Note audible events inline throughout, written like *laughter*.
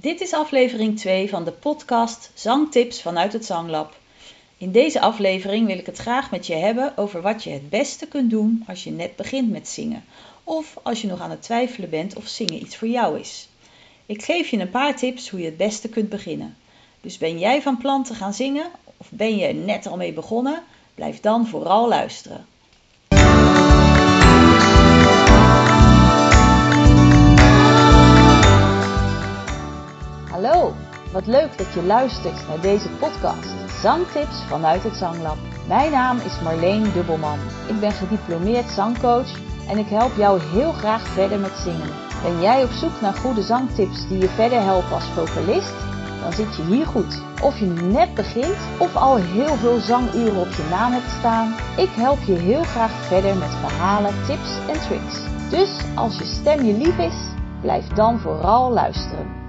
Dit is aflevering 2 van de podcast Zangtips vanuit het Zanglab. In deze aflevering wil ik het graag met je hebben over wat je het beste kunt doen als je net begint met zingen. Of als je nog aan het twijfelen bent of zingen iets voor jou is. Ik geef je een paar tips hoe je het beste kunt beginnen. Dus ben jij van plan te gaan zingen of ben je er net al mee begonnen? Blijf dan vooral luisteren. Hallo, wat leuk dat je luistert naar deze podcast Zangtips vanuit het Zanglab. Mijn naam is Marleen Dubbelman. Ik ben gediplomeerd zangcoach en ik help jou heel graag verder met zingen. Ben jij op zoek naar goede zangtips die je verder helpen als vocalist? Dan zit je hier goed. Of je nu net begint of al heel veel zanguren op je naam hebt staan, ik help je heel graag verder met verhalen, tips en tricks. Dus als je stem je lief is, blijf dan vooral luisteren.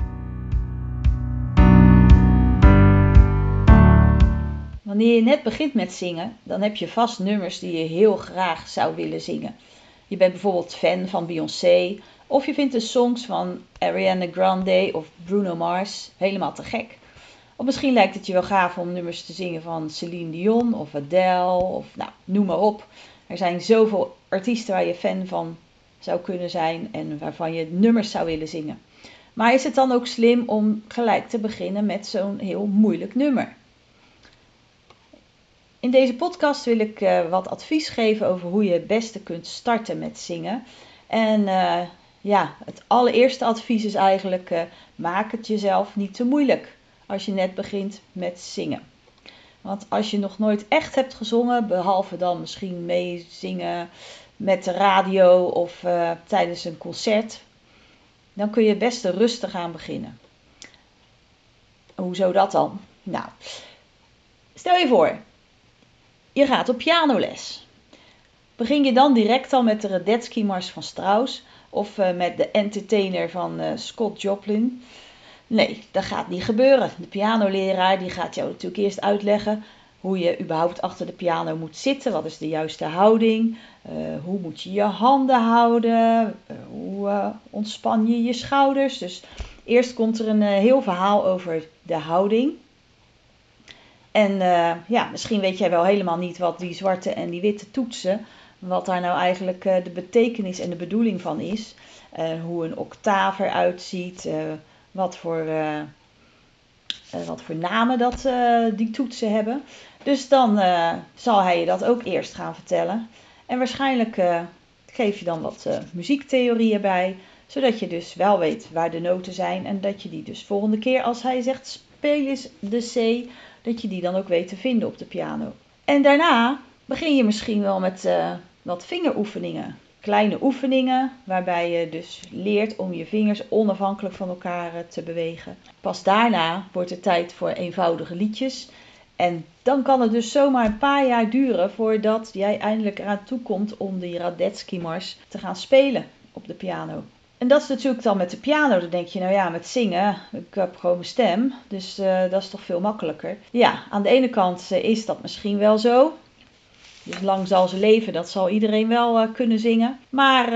Wanneer je net begint met zingen, dan heb je vast nummers die je heel graag zou willen zingen. Je bent bijvoorbeeld fan van Beyoncé of je vindt de songs van Ariana Grande of Bruno Mars helemaal te gek. Of misschien lijkt het je wel gaaf om nummers te zingen van Celine Dion of Adele of nou, noem maar op. Er zijn zoveel artiesten waar je fan van zou kunnen zijn en waarvan je nummers zou willen zingen. Maar is het dan ook slim om gelijk te beginnen met zo'n heel moeilijk nummer? In deze podcast wil ik uh, wat advies geven over hoe je het beste kunt starten met zingen. En uh, ja, het allereerste advies is eigenlijk: uh, maak het jezelf niet te moeilijk als je net begint met zingen. Want als je nog nooit echt hebt gezongen, behalve dan misschien meezingen met de radio of tijdens een concert, dan kun je best rustig aan beginnen. Hoezo dat dan? Nou, stel je voor, je gaat op pianoles. Begin je dan direct al met de Radetzky-mars van Strauss of uh, met de Entertainer van uh, Scott Joplin? Nee, dat gaat niet gebeuren. De pianoleraar die gaat jou natuurlijk eerst uitleggen hoe je überhaupt achter de piano moet zitten. Wat is de juiste houding? Uh, hoe moet je je handen houden? hoe ontspan je je schouders? Dus eerst komt er een heel verhaal over de houding. En uh, ja, misschien weet jij wel helemaal niet wat die zwarte en die witte toetsen, wat daar nou eigenlijk uh, de betekenis en de bedoeling van is. Uh, hoe een octaaf eruit ziet, wat, voor, wat voor namen dat die toetsen hebben. Dus dan zal hij je dat ook eerst gaan vertellen. En waarschijnlijk geef je dan wat muziektheorieën bij, zodat je dus wel weet waar de noten zijn en dat je die dus volgende keer als hij zegt speel eens de C dat je die dan ook weet te vinden op de piano. En daarna begin je misschien wel met uh, wat vingeroefeningen. Kleine oefeningen waarbij je dus leert om je vingers onafhankelijk van elkaar eh, te bewegen. Pas daarna wordt het tijd voor eenvoudige liedjes. En dan kan het dus zomaar een paar jaar duren voordat jij eindelijk eraan toe komt om die Radetzky-mars te gaan spelen op de piano. En dat is natuurlijk dan met de piano. Dan denk je, nou ja, met zingen, ik heb gewoon mijn stem. Dus uh, dat is toch veel makkelijker. Ja, aan de ene kant uh, is dat misschien wel zo. Dus lang zal ze leven, dat zal iedereen wel uh, kunnen zingen. Maar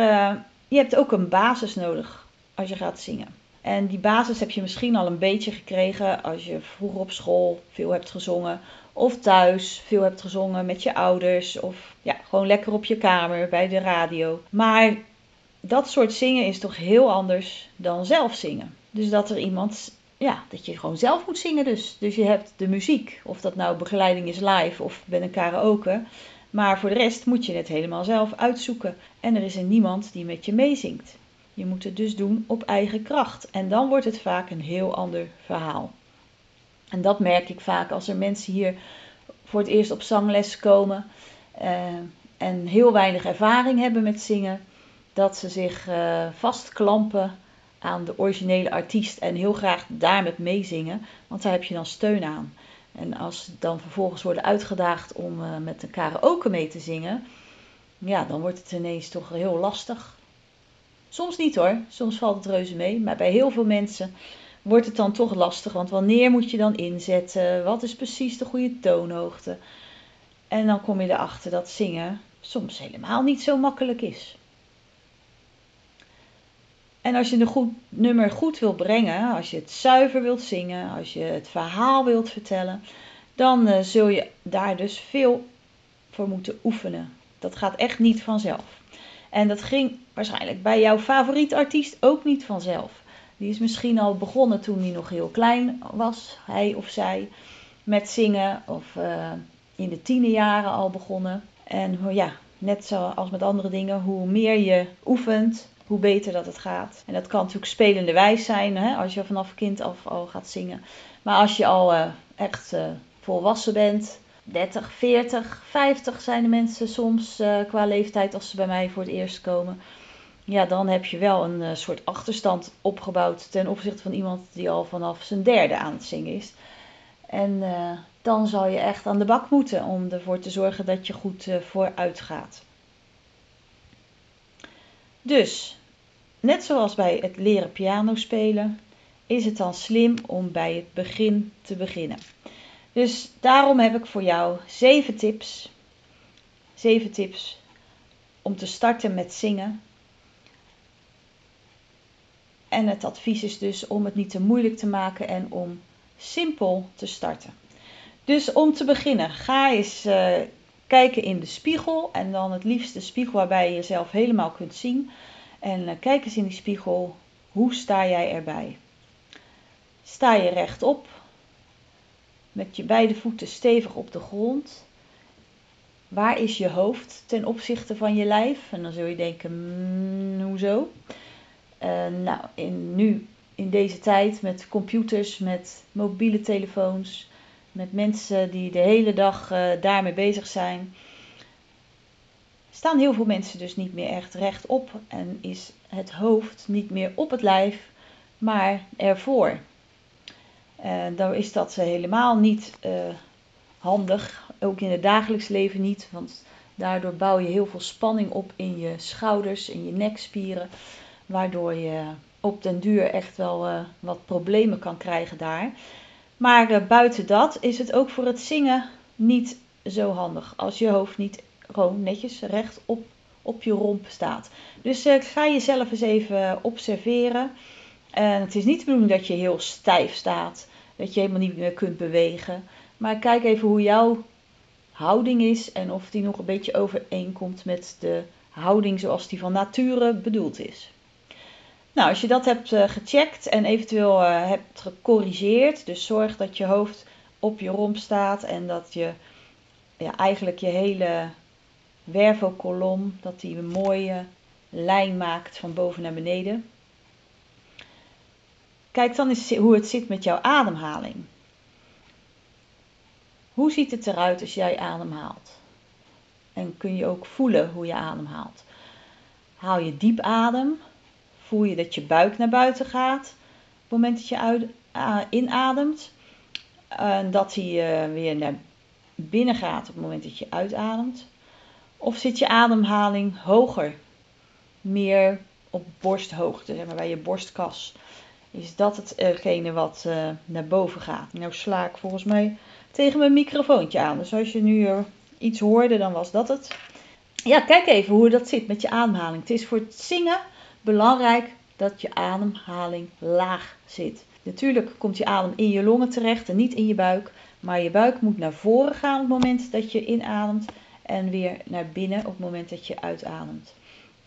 je hebt ook een basis nodig als je gaat zingen. En die basis heb je misschien al een beetje gekregen als je vroeger op school veel hebt gezongen. Of thuis veel hebt gezongen met je ouders. Of ja, gewoon lekker op je kamer bij de radio. Maar dat soort zingen is toch heel anders dan zelf zingen. Dus dat er iemand, ja, dat je gewoon zelf moet zingen dus. Dus je hebt de muziek, of dat nou begeleiding is live of bij een karaoke. Maar voor de rest moet je het helemaal zelf uitzoeken. En er is er niemand die met je meezingt. Je moet het dus doen op eigen kracht. En dan wordt het vaak een heel ander verhaal. En dat merk ik vaak als er mensen hier voor het eerst op zangles komen uh, en heel weinig ervaring hebben met zingen dat ze zich uh, vastklampen aan de originele artiest en heel graag daarmee meezingen, want daar heb je dan steun aan. En als ze dan vervolgens worden uitgedaagd om uh, met een karaoke mee te zingen, ja, dan wordt het ineens toch heel lastig. Soms niet hoor, soms valt het reuze mee, maar bij heel veel mensen wordt het dan toch lastig, want wanneer moet je dan inzetten? Wat is precies de goede toonhoogte? En dan kom je erachter dat zingen soms helemaal niet zo makkelijk is. En als je een goed nummer goed wil brengen, als je het zuiver wilt zingen, als je het verhaal wilt vertellen, dan uh, zul je daar dus veel voor moeten oefenen. Dat gaat echt niet vanzelf. En dat ging waarschijnlijk bij jouw favoriet artiest ook niet vanzelf. Die is misschien al begonnen toen hij nog heel klein was, hij of zij, met zingen. Of uh, in de tienerjaren al begonnen. En ja, net zoals met andere dingen, hoe meer je oefent, hoe beter dat het gaat. En dat kan natuurlijk spelende wijs zijn, hè, als je vanaf kind af al gaat zingen. Maar als je al uh, echt uh, volwassen bent, 30, 40, 50 zijn de mensen soms uh, qua leeftijd als ze bij mij voor het eerst komen. Ja, dan heb je wel een soort achterstand opgebouwd ten opzichte van iemand die al vanaf zijn derde aan het zingen is. En dan zal je echt aan de bak moeten om ervoor te zorgen dat je goed vooruit gaat. Dus, net zoals bij het leren piano spelen, is het dan slim om bij het begin te beginnen. Dus daarom heb ik voor jou zeven tips. Zeven tips om te starten met zingen. En het advies is dus om het niet te moeilijk te maken en om simpel te starten. Dus om te beginnen, ga eens uh, kijken in de spiegel. En dan het liefst de spiegel waarbij je jezelf helemaal kunt zien. En uh, kijk eens in die spiegel, hoe sta jij erbij? Sta je rechtop met je beide voeten stevig op de grond. Waar is je hoofd ten opzichte van je lijf? En dan zul je denken, mm, hoezo? Uh, nou, in, nu in deze tijd met computers, met mobiele telefoons, met mensen die de hele dag uh, daarmee bezig zijn, staan heel veel mensen dus niet meer echt rechtop en is het hoofd niet meer op het lijf, maar ervoor. Uh, dan is dat helemaal niet uh, handig, ook in het dagelijks leven niet, want daardoor bouw je heel veel spanning op in je schouders, in je nekspieren, waardoor je op den duur echt wel wat problemen kan krijgen daar. Maar buiten dat is het ook voor het zingen niet zo handig als je hoofd niet gewoon netjes recht op, op je romp staat. Dus ga jezelf eens even observeren. En het is niet de bedoeling dat je heel stijf staat, dat je helemaal niet meer kunt bewegen. Maar kijk even hoe jouw houding is en of die nog een beetje overeenkomt met de houding zoals die van nature bedoeld is. Nou, als je dat hebt uh, gecheckt en eventueel uh, hebt gecorrigeerd, dus zorg dat je hoofd op je romp staat en dat je ja, eigenlijk je hele wervelkolom, dat die een mooie lijn maakt van boven naar beneden. Kijk dan eens hoe het zit met jouw ademhaling. Hoe ziet het eruit als jij ademhaalt? En kun je ook voelen hoe je ademhaalt? Haal je diep adem? Voel je dat je buik naar buiten gaat op het moment dat je uit, uh, inademt? En dat hij uh, weer naar binnen gaat op het moment dat je uitademt? Of zit je ademhaling hoger? Meer op borsthoogte, zeg maar bij je borstkas is dat hetgene wat uh, naar boven gaat. Nou sla ik volgens mij tegen mijn microfoontje aan. Dus als je nu iets hoorde, dan was dat het. Ja, kijk even hoe dat zit met je ademhaling. Het is voor het zingen belangrijk dat je ademhaling laag zit. Natuurlijk komt je adem in je longen terecht en niet in je buik. Maar je buik moet naar voren gaan op het moment dat je inademt. En weer naar binnen op het moment dat je uitademt.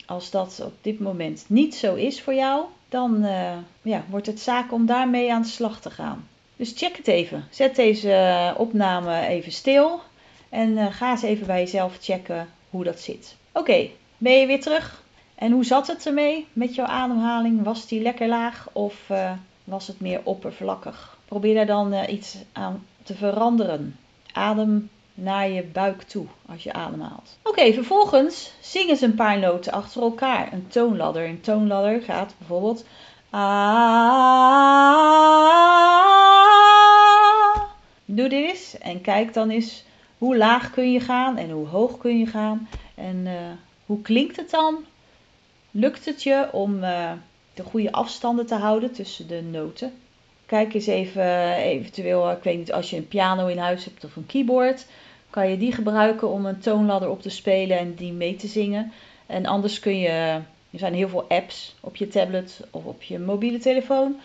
Als dat op dit moment niet zo is voor jou, dan uh, ja, wordt het zaak om daarmee aan de slag te gaan. Dus check het even. Zet deze uh, opname even stil en uh, ga eens even bij jezelf checken hoe dat zit. Oké, ben je weer terug? En hoe zat het ermee met jouw ademhaling? Was die lekker laag of was het meer oppervlakkig? Probeer daar dan iets aan te veranderen. Adem naar je buik toe als je ademhaalt. Oké, vervolgens zingen ze een paar noten achter elkaar. Een toonladder. Een toonladder gaat bijvoorbeeld. Doe dit eens en kijk dan eens hoe laag kun je gaan en hoe hoog kun je gaan. En uh, hoe klinkt het dan? Lukt het je om uh, de goede afstanden te houden tussen de noten? Kijk eens even, eventueel, ik weet niet, als je een piano in huis hebt of een keyboard, kan je die gebruiken om een toonladder op te spelen en die mee te zingen. En anders kun je Er zijn heel veel apps op je tablet of op je mobiele telefoon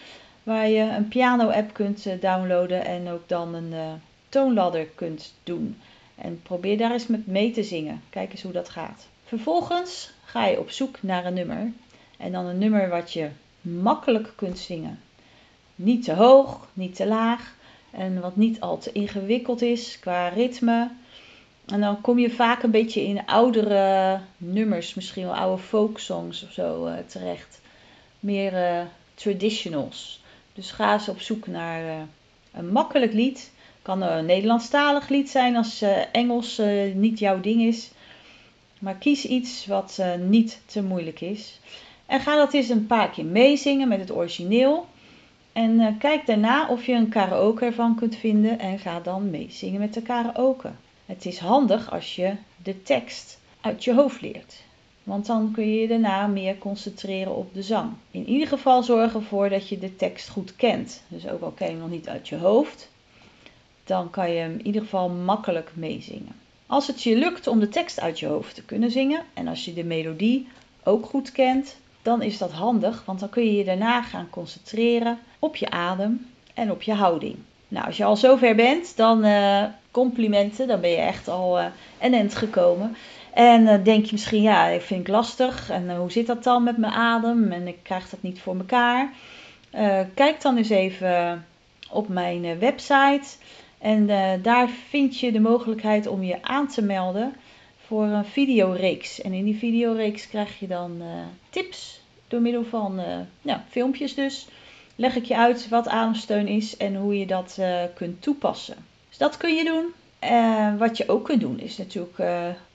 waar je een piano-app kunt downloaden en ook dan een toonladder kunt doen. En probeer daar eens met mee te zingen. Kijk eens hoe dat gaat. Vervolgens ga je op zoek naar een nummer. En dan een nummer wat je makkelijk kunt zingen. Niet te hoog, niet te laag. En wat niet al te ingewikkeld is qua ritme. En dan kom je vaak een beetje in oudere nummers, misschien wel oude folksongs of zo uh, terecht. Meer uh, traditionals. Dus ga eens op zoek naar uh, een makkelijk lied kan een Nederlandstalig lied zijn als Engels niet jouw ding is. Maar kies iets wat niet te moeilijk is. En ga dat eens een paar keer meezingen met het origineel. En kijk daarna of je een karaoke ervan kunt vinden en ga dan meezingen met de karaoke. Het is handig als je de tekst uit je hoofd leert. Want dan kun je je daarna meer concentreren op de zang. In ieder geval zorg ervoor dat je de tekst goed kent. Dus ook al ken je hem nog niet uit je hoofd, dan kan je hem in ieder geval makkelijk meezingen. Als het je lukt om de tekst uit je hoofd te kunnen zingen en als je de melodie ook goed kent, dan is dat handig, want dan kun je je daarna gaan concentreren op je adem en op je houding. Nou, als je al zover bent, dan uh, complimenten, dan ben je echt al uh, een end gekomen. En uh, denk je misschien, ja, ik vind ik lastig en hoe zit dat dan met mijn adem en ik krijg dat niet voor mekaar. kijk dan eens even op mijn website. En daar vind je de mogelijkheid om je aan te melden voor een videoreeks. En in die videoreeks krijg je dan tips door middel van nou, filmpjes dus. Leg ik je uit wat ademsteun is en hoe je dat kunt toepassen. Dus dat kun je doen. wat je ook kunt doen is natuurlijk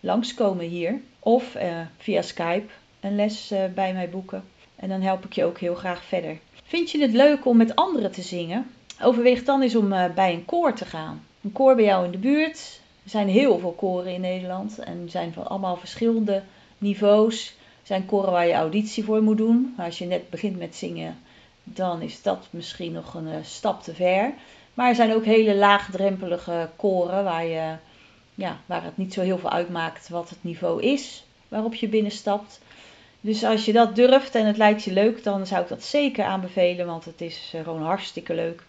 langskomen hier. Of via Skype een les bij mij boeken. En dan help ik je ook heel graag verder. Vind je het leuk om met anderen te zingen? Overweeg dan eens om bij een koor te gaan. Een koor bij jou in de buurt. Er zijn heel veel koren in Nederland en zijn van allemaal verschillende niveaus. Er zijn koren waar je auditie voor moet doen. Maar als je net begint met zingen, dan is dat misschien nog een uh, stap te ver. Maar er zijn ook hele laagdrempelige koren waar, je, ja, waar het niet zo heel veel uitmaakt wat het niveau is waarop je binnenstapt. Dus als je dat durft en het lijkt je leuk, dan zou ik dat zeker aanbevelen, want het is uh, gewoon hartstikke leuk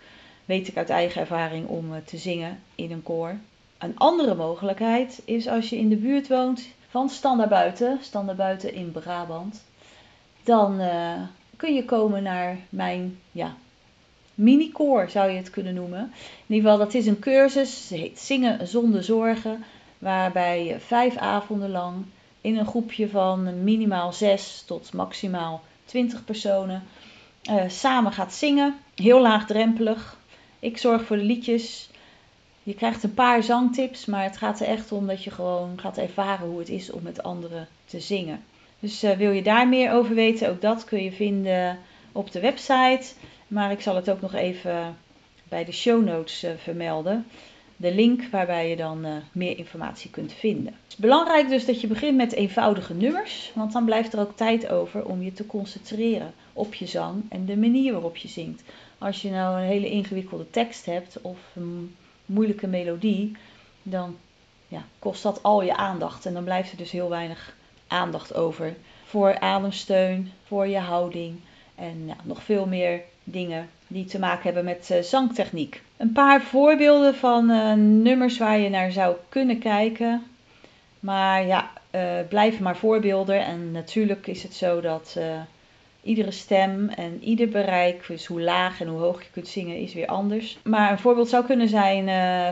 weet ik uit eigen ervaring om eh, te zingen in een koor. Een andere mogelijkheid is als je in de buurt woont van Standaarbuiten, Standaarbuiten in Brabant, dan kun je komen naar mijn ja, mini-koor, zou je het kunnen noemen. In ieder geval, dat is een cursus, het heet Zingen zonder zorgen, waarbij je vijf avonden lang in een groepje van minimaal zes tot maximaal 20 personen uh, samen gaat zingen. Heel laagdrempelig, ik zorg voor de liedjes. Je krijgt een paar zangtips, maar het gaat er echt om dat je gewoon gaat ervaren hoe het is om met anderen te zingen. Dus uh, wil je daar meer over weten, ook dat kun je vinden op de website. Maar ik zal het ook nog even bij de show notes uh, vermelden. De link waarbij je dan uh, meer informatie kunt vinden. Het is belangrijk dus dat je begint met eenvoudige nummers, want dan blijft er ook tijd over om je te concentreren op je zang en de manier waarop je zingt. Als je nou een hele ingewikkelde tekst hebt of een moeilijke melodie, dan ja, kost dat al je aandacht. En dan blijft er dus heel weinig aandacht over voor ademsteun, voor je houding en nog veel meer dingen die te maken hebben met uh, zangtechniek. Een paar voorbeelden van uh, nummers waar je naar zou kunnen kijken. Maar ja, uh, blijven maar voorbeelden. En natuurlijk is het zo dat Iedere stem en ieder bereik, dus hoe laag en hoe hoog je kunt zingen, is weer anders. Maar een voorbeeld zou kunnen zijn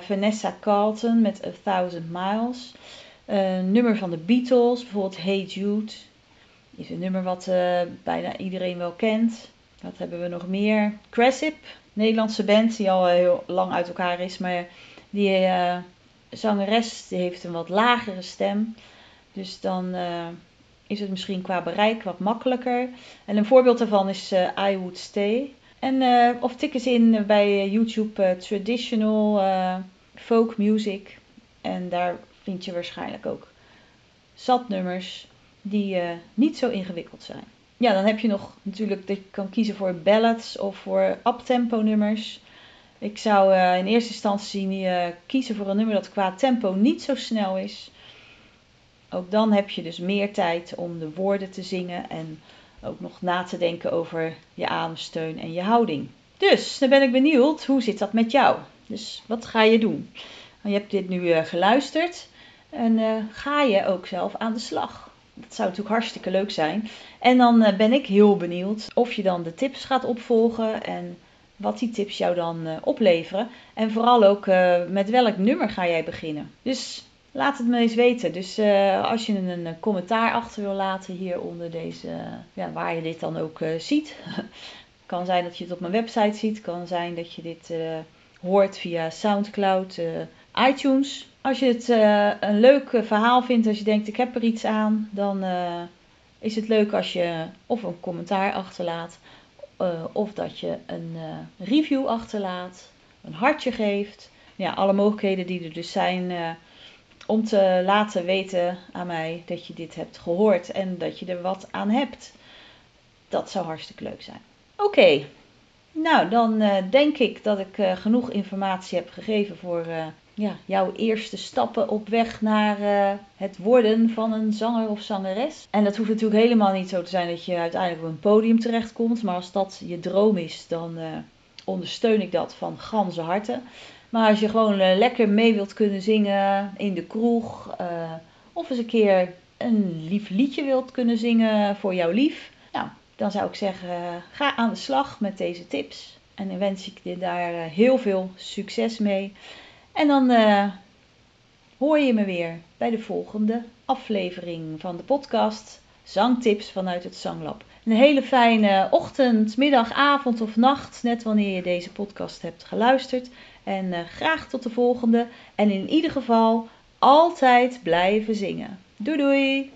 Vanessa Carlton met A Thousand Miles. Een nummer van de Beatles, bijvoorbeeld Hey Jude. Is een nummer wat uh, bijna iedereen wel kent. Wat hebben we nog meer? Cressip, Nederlandse band die al heel lang uit elkaar is. Maar die uh, zangeres die heeft een wat lagere stem. Dus dan is het misschien qua bereik wat makkelijker. En een voorbeeld daarvan is I Would Stay. En, of tik eens in bij YouTube traditional folk music. En daar vind je waarschijnlijk ook zat nummers die niet zo ingewikkeld zijn. Ja, dan heb je nog natuurlijk dat je kan kiezen voor ballads of voor uptempo nummers. Ik zou in eerste instantie kiezen voor een nummer dat qua tempo niet zo snel is. Ook dan heb je dus meer tijd om de woorden te zingen en ook nog na te denken over je ademsteun en je houding. Dus, dan ben ik benieuwd, hoe zit dat met jou? Dus wat ga je doen? Je hebt dit nu uh, geluisterd en uh, ga je ook zelf aan de slag? Dat zou natuurlijk hartstikke leuk zijn. En dan uh, ben ik heel benieuwd of je dan de tips gaat opvolgen en wat die tips jou dan opleveren. En vooral ook met welk nummer ga jij beginnen. Dus laat het me eens weten. Dus als je een, commentaar achter wil laten hier onder deze, ja, waar je dit dan ook ziet. *laughs* kan zijn dat je het op mijn website ziet. Kan zijn dat je dit hoort via Soundcloud, iTunes. Als je het uh, een leuk verhaal vindt, als je denkt ik heb er iets aan, dan uh, is het leuk als je of een commentaar achterlaat, of dat je een review achterlaat, een hartje geeft. Ja, alle mogelijkheden die er dus zijn om te laten weten aan mij dat je dit hebt gehoord en dat je er wat aan hebt. Dat zou hartstikke leuk zijn. Oké, nou dan denk ik dat ik genoeg informatie heb gegeven voor ja, jouw eerste stappen op weg naar uh, het worden van een zanger of zangeres. En dat hoeft natuurlijk helemaal niet zo te zijn dat je uiteindelijk op een podium terechtkomt. Maar als dat je droom is, dan uh, ondersteun ik dat van ganse harte. Maar als je gewoon uh, lekker mee wilt kunnen zingen in de kroeg. of eens een keer een lief liedje wilt kunnen zingen voor jouw lief. Nou, dan zou ik zeggen, ga aan de slag met deze tips. En dan wens ik je daar heel veel succes mee. En dan uh, hoor je me weer bij de volgende aflevering van de podcast Zangtips vanuit het Zanglab. Een hele fijne ochtend, middag, avond of nacht, net wanneer je deze podcast hebt geluisterd. En uh, graag tot de volgende. En in ieder geval altijd blijven zingen. Doei doei!